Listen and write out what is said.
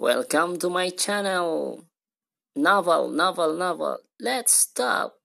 Welcome to my channel. Novel, novel, novel. Let's stop.